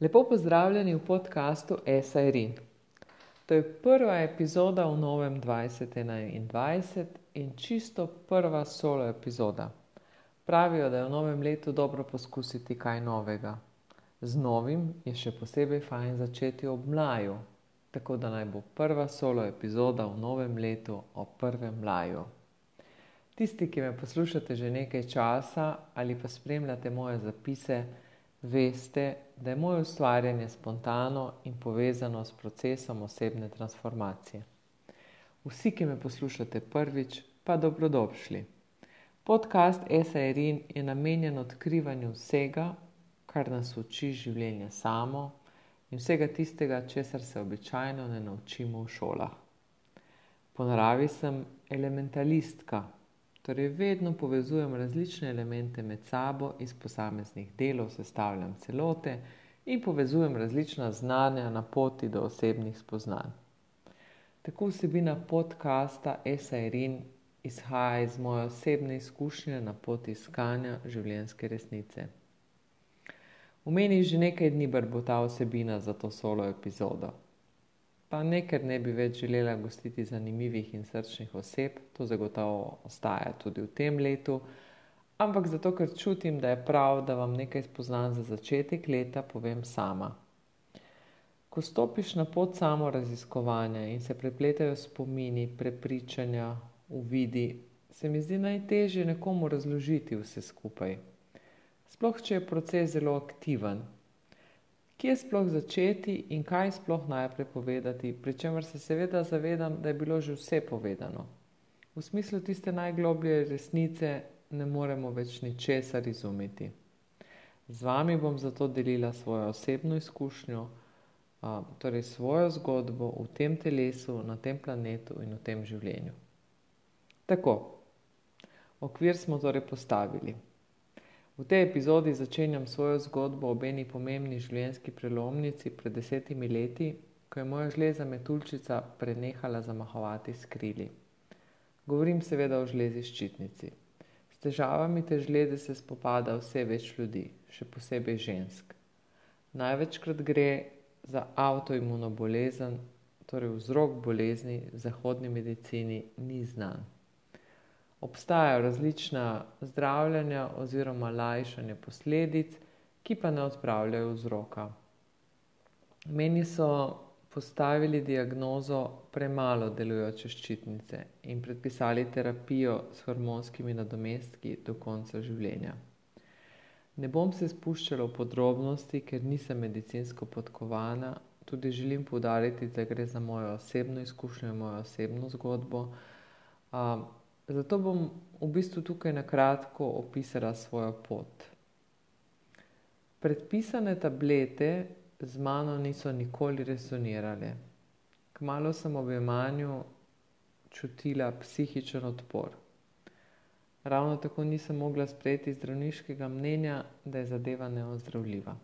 Lepo pozdravljeni v podkastu SRN. To je prva epizoda v novem 2021 in čisto prva solo epizoda. Pravijo, da je v novem letu dobro poskusiti kaj novega. Z novim je še posebej fajn začeti ob mlaju, tako da naj bo prva solo epizoda v novem letu o prvem mlaju. Tisti, ki me poslušate že nekaj časa ali pa spremljate moje zapise, veste, da je moje ustvarjanje spontano in povezano s procesom osebne transformacije. Vsi, ki me poslušate prvič, pa dobrodošli. Podcast SRN je namenjen odkrivanju vsega, kar nas uči življenje samo in vsega tistega, česar se običajno ne naučimo v šolah. Po naravi sem elementalistka, Torej, vedno povezujem različne elemente med sabo, iz posameznih delov sestavljam celote in povezujem različna znanja na poti do osebnih spoznanj. Tako vsebina podcasta Esairin izhaja iz moje osebne izkušnje na poti iskanja življenjske resnice. V meni že nekaj dni brbota vsebina za to solo epizodo pa ne, ker ne bi več želela gostiti zanimivih in srčnih oseb, to zagotovo ostaja tudi v tem letu, ampak zato, ker čutim, da je prav, da vam nekaj spoznam za začetek leta povem sama. Ko stopiš na pot samo raziskovanja in se prepletajo spomini, prepričanja, uvidi, se mi zdi najtežje nekomu razložiti vse skupaj. Sploh, če je proces zelo aktiven, kje sploh začeti in kaj sploh najprej povedati, pri čemer se seveda zavedam, da je bilo že vse povedano. V smislu tiste najgloblje resnice ne moremo več ničesar izumiti. Z vami bom zato delila svojo osebno izkušnjo, torej svojo zgodbo v tem telesu, na tem planetu in v tem življenju. Tako, okvir smo torej postavili. V tej epizodi začenjam svojo zgodbo o eni pomembni življenjski prelomnici pred desetimi leti, ko je moja žleza metulčica prenehala zamahovati s krili. Govorim seveda o žlezi ščitnici. S težavami te žleze se spopada vse več ljudi, še posebej žensk. Največkrat gre za avtoimuno bolezen, torej vzrok bolezni v zahodni medicini ni znan obstajajo različna zdravljenja oziroma lajšanje posledic, ki pa ne odpravljajo vzroka. Meni so postavili diagnozo premalo delujoče ščitnice in predpisali terapijo s hormonskimi nadomestki do konca življenja. Ne bom se spuščala v podrobnosti, ker nisem medicinsko podkovana, tudi želim poudariti, da gre za mojo osebno izkušnjo in mojo osebno zgodbo. Zato bom v bistvu tukaj na kratko opisala svojo pot. Predpisane tablete z mano niso nikoli resonirale. Kmalo sem ob jemanju čutila psihičen odpor. Ravno tako nisem mogla sprejeti zdravniškega mnenja, da je zadeva neozdravljiva.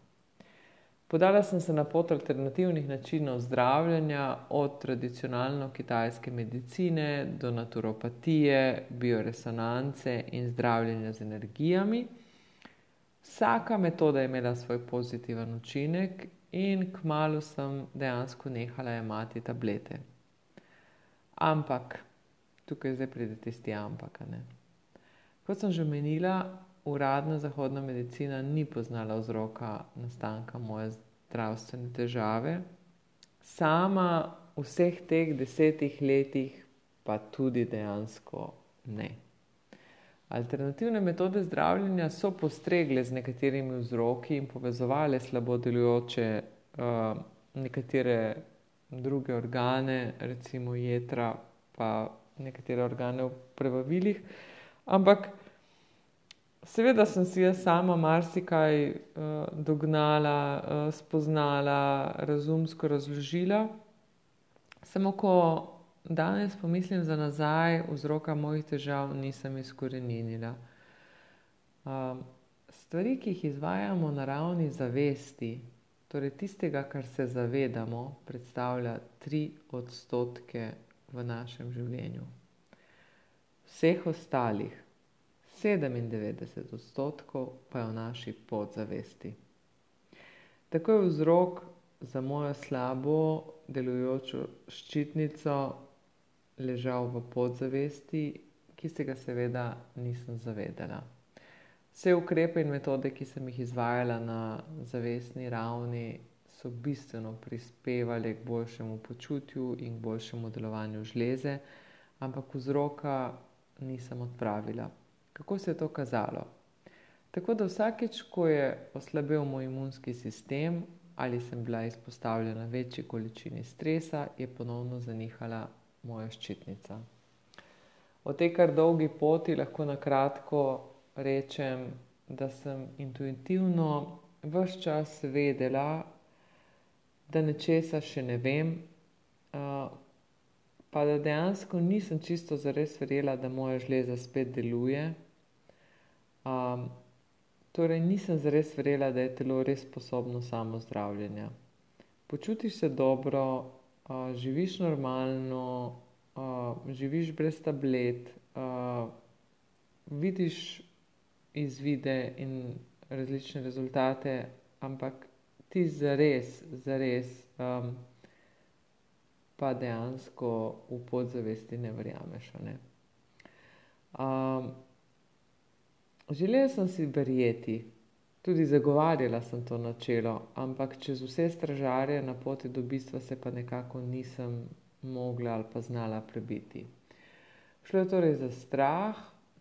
Podala sem se na pot alternativnih načinov zdravljenja, od tradicionalno kitajske medicine do naturopatije, bioresonance in zdravljenja z energijami. Vsaka metoda je imela svoj pozitiven učinek, in kmalo sem dejansko nehala jemati tablete. Ampak, tukaj zdaj pride tisti ampak. Kot sem že menila, uradna zahodna medicina ni poznala vzroka nastanka moje zdravstvene težave. Sama vseh teh desetih letih pa tudi dejansko ne. Alternativne metode zdravljenja so postregle z nekaterimi vzroki in povezovale slabo delujoče uh, nekatere druge organe, recimo jedra, pa nekatere organe v prebavilih, ampak Seveda sem si jaz sama marsikaj uh, dognala, uh, spoznala, razumsko razložila. Samo ko danes pomislim za nazaj, vzroka mojih težav nisem izkoreninila. Uh, stvari, ki jih izvajamo na ravni zavesti, torej tistega, kar se zavedamo, predstavlja tri odstotke v našem življenju. Vseh ostalih 97 odstotkov pa je v naši podzavesti. Tako je vzrok za mojo slabo delujočo ščitnico ležal v podzavesti, ki se ga seveda nisem zavedala. Vse ukrepe in metode, ki sem jih izvajala na zavestni ravni, so bistveno prispevali k boljšemu počutju in k boljšemu delovanju žleze, ampak vzroka nisem odpravila. Kako se je to kazalo? Tako da vsakeč, ko je oslabel moj imunski sistem ali sem bila izpostavljena večji količini stresa, je ponovno zanihala moja ščitnica. O tej kar dolgi poti lahko na kratko rečem, da sem intuitivno vse čas vedela, da nečesa še ne vem, pa da dejansko nisem čisto zares verjela, da moja žleza spet deluje. Torej nisem zares verjela, da je telo res sposobno samozdravljenja. Počutiš se dobro, živiš normalno, živiš brez tablet, vidiš izvide in različne rezultate, ampak ti zares, zares, pa dejansko v podzavesti ne verjameš, ne. Želela sem si verjeti, tudi zagovarjala sem to načelo, ampak čez vse stražarje na poti do bistva se pa nekako nisem mogla ali pa znala prebiti. Šlo je torej za strah,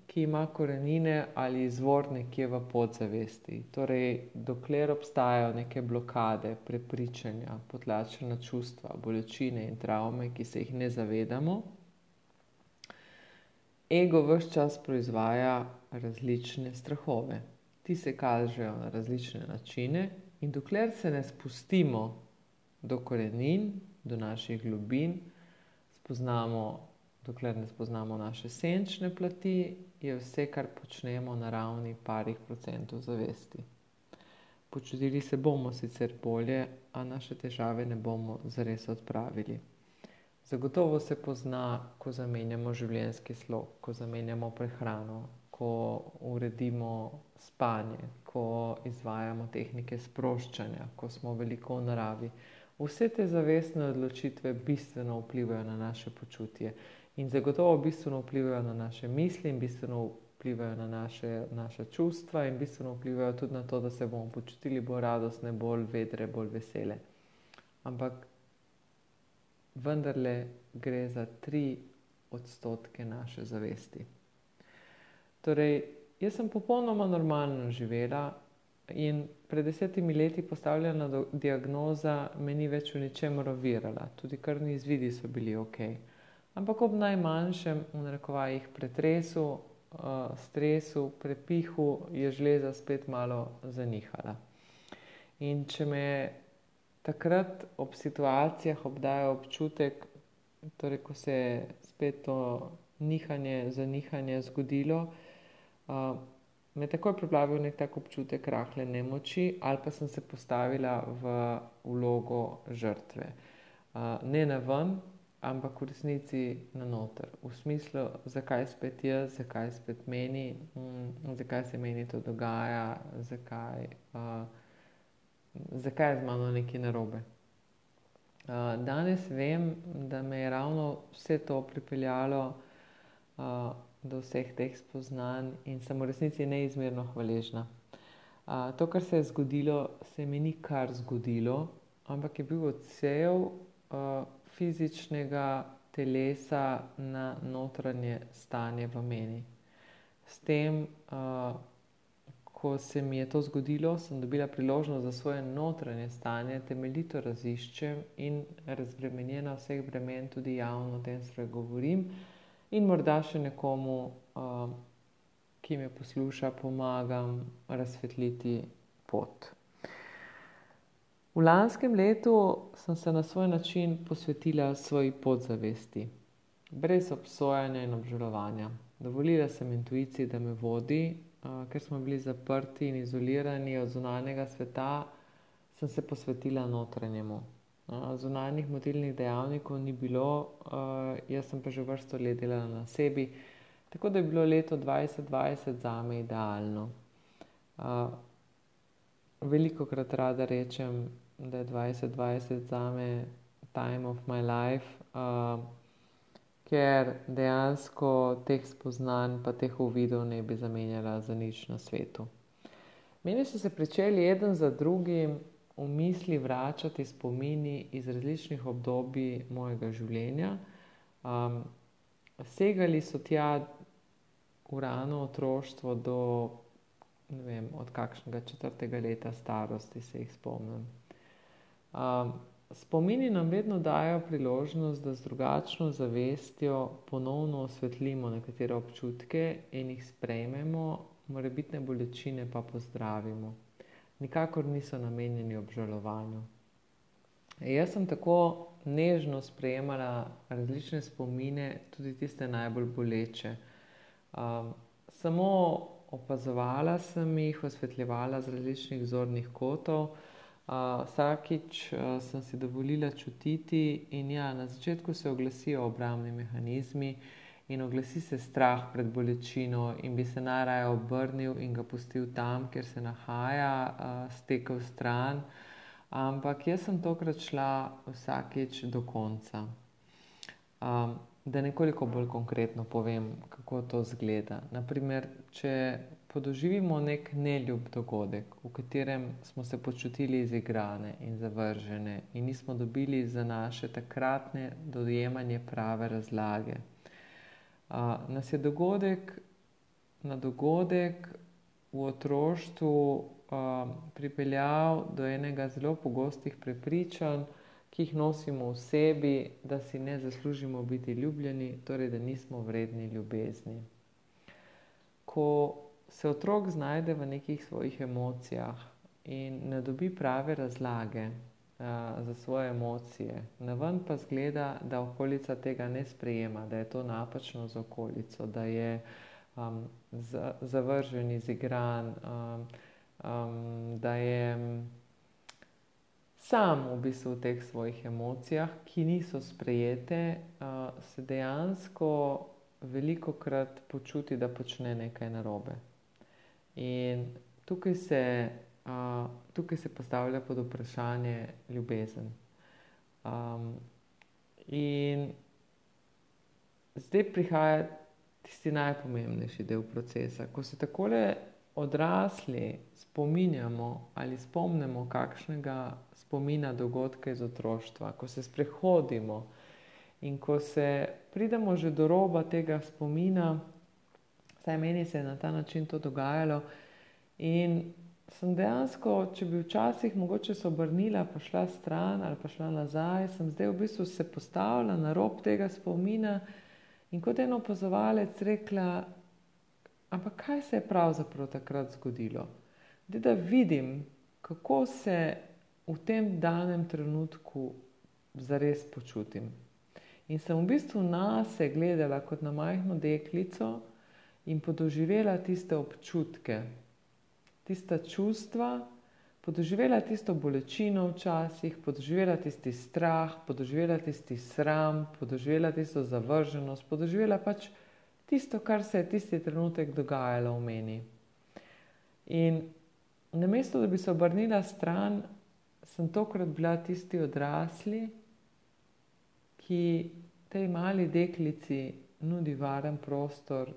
ki ima korenine ali izvor nekje v podzavesti. Torej dokler obstajajo neke blokade, prepričanja, potlačena čustva, bolečine in travme, ki se jih ne zavedamo, ego ves čas proizvaja različne strahove. Ti se kažejo na različne načine, in dokler se ne spustimo do korenin, do naših globin, spoznamo, dokler ne spoznamo naše senčne plati, je vse, kar počnemo, na ravni parih procentov zavesti. Počutili se bomo sicer bolje, a naše težave ne bomo zares odpravili. Zagotovo se pozna, ko zamenjamo življenjski slog, ko zamenjamo prehrano, ko uredimo spanje, ko izvajamo tehnike sproščanja, ko smo veliko v naravi. Vse te zavestne odločitve bistveno vplivajo na naše počutje. In zagotovo bistveno vplivajo na naše misli in bistveno vplivajo na naše, naša čustva in bistveno vplivajo tudi na to, da se bomo počutili bolj radostne, bolj vedre, bolj vesele. Ampak vendarle gre za tri odstotke naše zavesti. Torej, jaz sem popolnoma normalno živela in pred desetimi leti postavljena diagnoza me ni več v ničemer ovirala. Tudi krvni izvidi so bili okej. Ampak ob najmanjšem, v narekovajih, pretresu, stresu, prepihu, je žleza spet malo zanihala. In če me takrat ob situacijah obdaja občutek, torej ko se je spet to nihanje, zanihanje zgodilo, me je takoj preplavil neki tak občutek rahle nemoči ali pa sem se postavila v vlogo žrtve. ne naven, ampak v resnici na noter. V smislu, zakaj spet jaz, zakaj spet meni, zakaj se meni to dogaja, zakaj, zakaj je z mano nekaj narobe. danes vem, da me je ravno vse to pripeljalo, do vseh teh spoznanj in sem v resnici neizmerno hvaležna. to, kar se je zgodilo, se mi ni kar zgodilo, ampak je bil odsev, fizičnega telesa na notranje stanje v meni. S tem, ko se mi je to zgodilo, sem dobila priložnost, da svoje notranje stanje temeljito raziščem in razbremenjena vseh bremen tudi javno o tem spregovorim in morda še nekomu, ki me posluša, pomagam razsvetliti pot. V lanskem letu sem se na svoj način posvetila svoji podzavesti. Brez obsojanja in obžalovanja. Dovolila sem intuiciji, da me vodi, ker smo bili zaprti in izolirani od zunanjega sveta, sem se posvetila notranjemu. zunanjih motilnih dejavnikov ni bilo, jaz sem pa že vrsto let delala na sebi, tako da je bilo leto dvajset dvajset zame idealno. veliko krat rada rečem, da je 2020 za me time of my life, ker dejansko teh spoznanj, pa teh uvidov ne bi zamenjala za nič na svetu. Meni so se začeli eden za drugim v misli vračati spomini iz različnih obdobij mojega življenja. Um, segali so tja v rano otroštvo do ne vem, od kakšnega četrtega leta starosti se jih spomnim. Um, spomini nam vedno dajo priložnost, da z drugačno zavestjo ponovno osvetlimo nekatere občutke in jih sprejmemo, morebitne bolečine pa pozdravimo. Nikakor niso namenjeni obžalovanju. Jaz sem tako nežno sprejemala različne spomine, tudi tiste najbolj boleče. Um, samo opazovala sem jih, osvetljevala z različnih zornih kotov. Uh, vsakič uh, sem si dovolila čutiti, in ja, na začetku se oglasijo obrambni mehanizmi in oglasi se strah pred bolečino, in bi se najraje obrnil in ga pustil tam, kjer se nahaja, uh, stekel stran. Ampak jaz sem tokrat šla vsakič do konca. Um, da nekoliko bolj konkretno povem, kako to zgleda. Naprimer, če podoživimo nek neljub dogodek, v katerem smo se počutili izigrane in zavržene in nismo dobili za naše takratne dojemanje prave razlage, a, nas je dogodek na dogodek v otroštvu a, pripeljal do enega zelo pogostih prepričanj, ki jih nosimo v sebi, da si ne zaslužimo biti ljubljeni, torej da nismo vredni ljubezni. Ko se otrok znajde v nekih svojih emocijah in ne dobi prave razlage uh, za svoje emocije, na ven pa zgleda, da okolica tega ne sprejema, da je to napačno za okolico, da je um, zavržen, izigran, um, um, da je sam v bistvu v teh svojih emocijah, ki niso sprejete, uh, se dejansko veliko krat počuti, da počne nekaj narobe. In tukaj se, uh, tukaj se postavlja pod vprašanje ljubezen. Um, in zdaj prihaja tisti najpomembnejši del procesa, ko se takole odrasli spominjamo ali spomnimo kakšnega spomina dogodka iz otroštva, ko se sprehodimo in ko se pridemo že do roba tega spomina, saj meni se je na ta način to dogajalo in sem dejansko, če bi včasih mogoče se obrnila, pa šla stran ali pa šla nazaj, sem zdaj v bistvu se postavila na rob tega spomina in kot en opazovalec rekla, Ampak kaj se je pravzaprav takrat zgodilo? De, da vidim, kako se v tem danem trenutku zares počutim. In sem v bistvu na sebe gledala kot na majhno deklico in podoživela tiste občutke, tista čustva, podoživela tisto bolečino včasih, podoživela tisti strah, podoživela tisti sram, podoživela tisto zavrženost, podoživela pač tisto, kar se je tisti trenutek dogajalo v meni. In namesto, da bi se obrnila stran, sem tokrat bila tisti odrasli, ki tej mali deklici nudi varen prostor,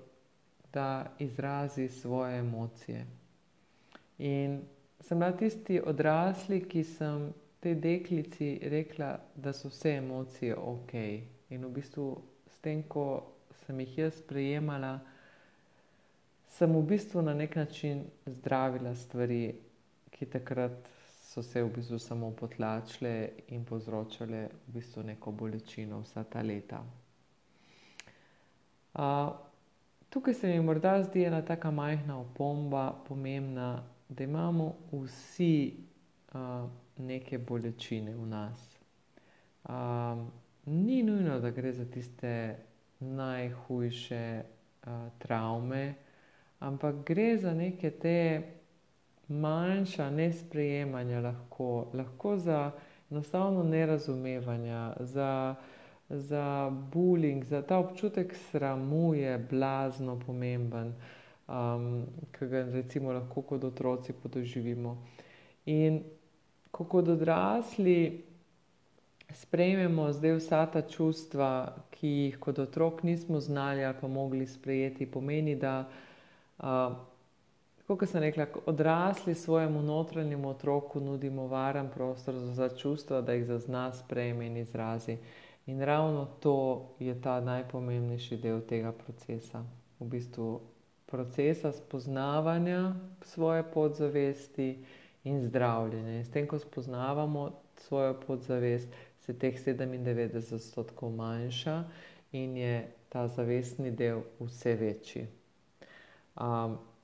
da izrazi svoje emocije. In sem bila tisti odrasli, ki sem tej deklici rekla, da so vse emocije ok. In v bistvu s tem, ko sem jih jaz sprejemala, sem v bistvu na nek način zdravila stvari, ki takrat so se v bistvu samo potlačile in povzročale v bistvu neko bolečino vsa ta leta. Uh, tukaj se mi morda zdi ena taka majhna opomba, pomembna, da imamo vsi uh, neke bolečine v nas. Um, ni nujno, da gre za tiste najhujše uh, travme, ampak gre za neke te manjša nesprejemanja, lahko, lahko za enostavno nerazumevanja, za, za bullying, za ta občutek sramu je blazno pomemben, um, ki ga recimo lahko kot otroci podoživimo. In ko kot odrasli sprejmemo zdaj vsa ta čustva, ki jih kot otrok nismo znali ali pa mogli sprejeti, pomeni, da, kot sem rekla, odrasli svojemu notranjemu otroku nudimo varen prostor za čustva, da jih zazna, sprejme in izrazi. In ravno to je ta najpomembnejši del tega procesa. V bistvu procesa spoznavanja svoje podzavesti in zdravljenja. In s tem, ko spoznavamo svojo podzavest, se teh sedemindevetdeset odstotkov manjša in je ta zavestni del vse večji.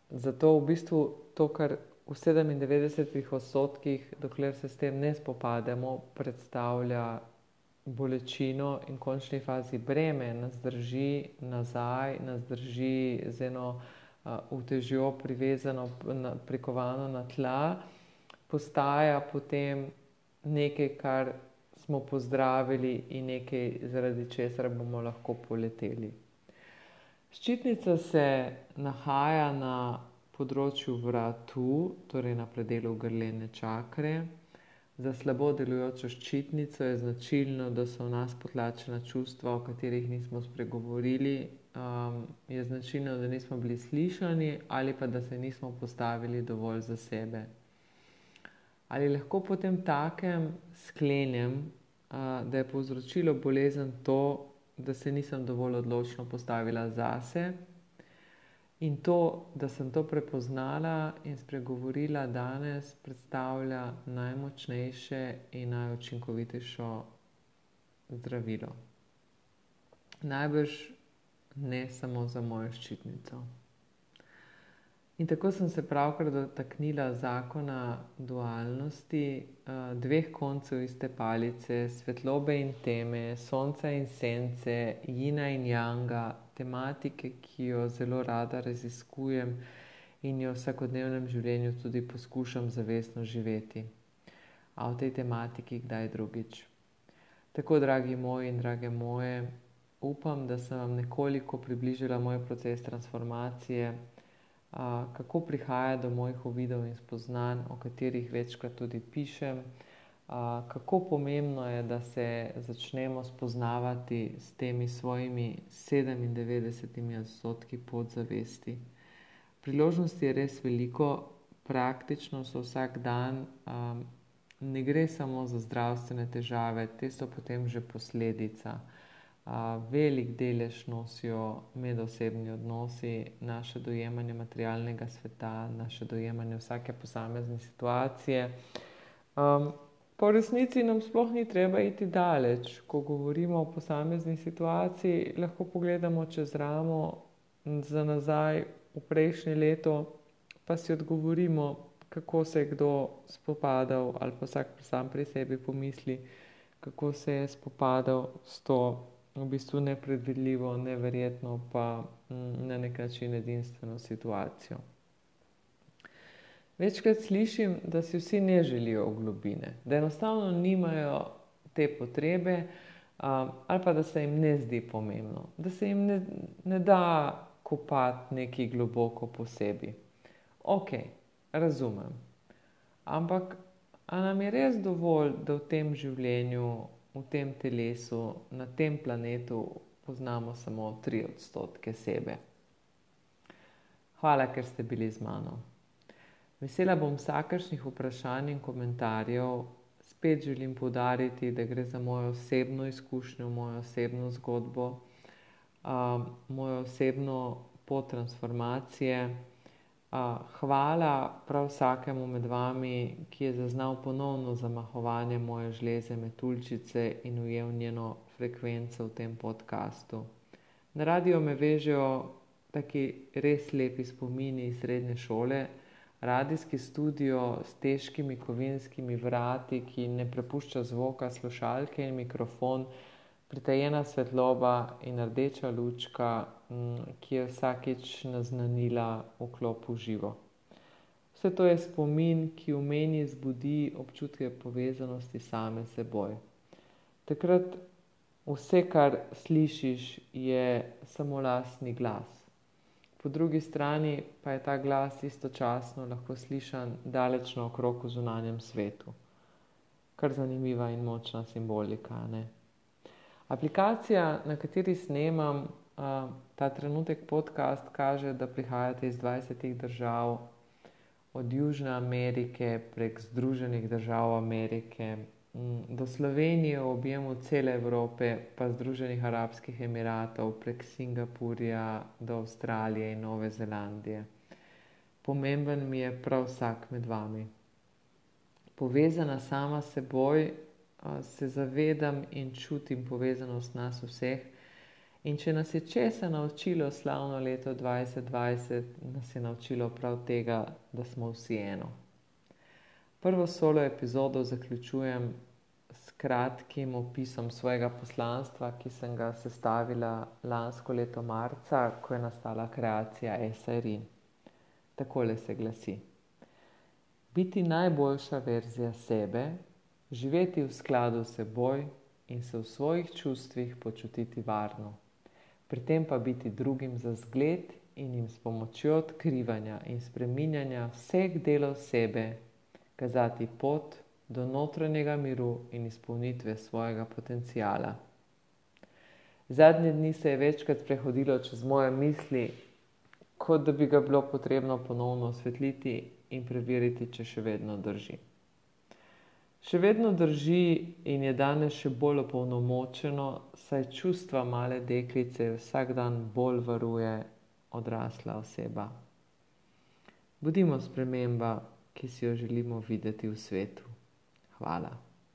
zato v bistvu to, kar v sedemindevetdesetih odstotkih, dokler se s tem ne spopademo, predstavlja bolečino in v končni fazi breme, nas drži nazaj, nas drži z eno, utežjo privezano prikovano na tla, postaja potem nekaj, kar smo pozdravili, in nekaj, zaradi česar bomo lahko poleteli. Ščitnica se nahaja na področju vratu, torej na predelu grlene čakre. Za slabo delujočo ščitnico je značilno, da so v nas potlačena čustva, o katerih nismo spregovorili, je značilno, da nismo bili slišani ali pa da se nismo postavili dovolj za sebe. Ali lahko potemtakem sklenem, da je povzročilo bolezen to, da se nisem dovolj odločno postavila zase, in to, da sem to prepoznala in spregovorila danes, predstavlja najmočnejše in najučinkovitejše zdravilo. Najbrž ne samo za mojo ščitnico. In tako sem se pravkar dotaknila zakona dualnosti, dveh koncev iste palice, svetlobe in teme, sonca in sence, jina in janga, tematike, ki jo zelo rada raziskujem in jo v vsakodnevnem življenju tudi poskušam zavestno živeti. A o tej tematiki kdaj drugič. Tako, dragi moji in drage moje, upam, da sem vam nekoliko približala moj proces transformacije, kako prihaja do mojih uvidov in spoznanj, o katerih večkrat tudi pišem, kako pomembno je, da se začnemo spoznavati s temi svojimi sedemindevetdesetimi odstotki podzavesti. Priložnosti je res veliko, praktično so vsak dan, ne gre samo za zdravstvene težave, te so potem že posledica. velik delež nosijo medosebni odnosi, naše dojemanje materialnega sveta, naše dojemanje vsake posamezne situacije. Pa v resnici nam sploh ni treba iti daleč, ko govorimo o posamezni situaciji, lahko pogledamo čez ramo, za nazaj v prejšnje leto pa si odgovorimo, kako se je kdo spopadal, ali pa vsak sam pri sebi pomisli, kako se je spopadal s to v bistvu nepredvidljivo, neverjetno pa, na neki način edinstveno situacijo. Večkrat slišim, da si vsi ne želijo v globine, da enostavno nimajo te potrebe, ali pa da se jim ne zdi pomembno, da se jim ne, ne da kopati nekaj globoko po sebi. Okej, razumem. Ampak a nam je res dovolj, da v tem življenju, v tem telesu, na tem planetu poznamo samo tri odstotke sebe? Hvala, ker ste bili z mano. Vesela bom vsakršnih vprašanj in komentarjev. Spet želim poudariti, da gre za mojo osebno izkušnjo, mojo osebno zgodbo, mojo osebno pot transformacije. hvala prav vsakemu med vami, ki je zaznal ponovno zamahovanje moje žleze metuljčice in ujel njeno frekvenco v tem podcastu. Na radio me vežejo taki res lepi spomini iz srednje šole. Radijski studio s težkimi kovinskimi vrati, ki ne prepušča zvoka, slušalke in mikrofon, pritajena svetloba in rdeča lučka, ki je vsakič naznanila vklop v živo. Vse to je spomin, ki v meni zbudi občutke povezanosti same s seboj. Takrat vse, kar slišiš, je samo lastni glas. Po drugi strani pa je ta glas istočasno lahko slišan daleč naokrog v zunanjem svetu. Kar zanimiva in močna simbolika. Ne? Aplikacija, na kateri snemam uh, ta trenutek podcast, kaže, da prihajate iz 20 držav, od Južne Amerike prek Združenih držav Amerike do Slovenije, v objemu cele Evrope, pa Združenih arabskih emiratov, prek Singapurja do Avstralije in Nove Zelandije. Pomemben mi je prav vsak med vami. Povezana sama s seboj, se zavedam in čutim povezanost nas vseh. In če nas je česa naučilo slavno leto 2020, nas je naučilo prav tega, da smo vsi eno. Prvo solo epizodo zaključujem s kratkim opisom svojega poslanstva, ki sem ga sestavila lansko leto marca, ko je nastala kreacija SRI. Takole se glasi: Biti najboljša verzija sebe živeti v skladu s seboj in se v svojih čustvih počutiti varno, pri tem pa biti drugim za zgled in jim s pomočjo odkrivanja in spreminjanja vseh delov sebe kazati pot do notranjega miru in izpolnitve svojega potencijala. Zadnje dni se je večkrat prehodilo čez moje misli, kot da bi ga bilo potrebno ponovno osvetliti in preveriti, če še vedno drži. Še vedno drži in je danes še bolj opolnomočeno, saj čustva male deklice vsak dan bolj varuje odrasla oseba. Budimo sprememba, ki si jo želimo videti v svetu. Hvala.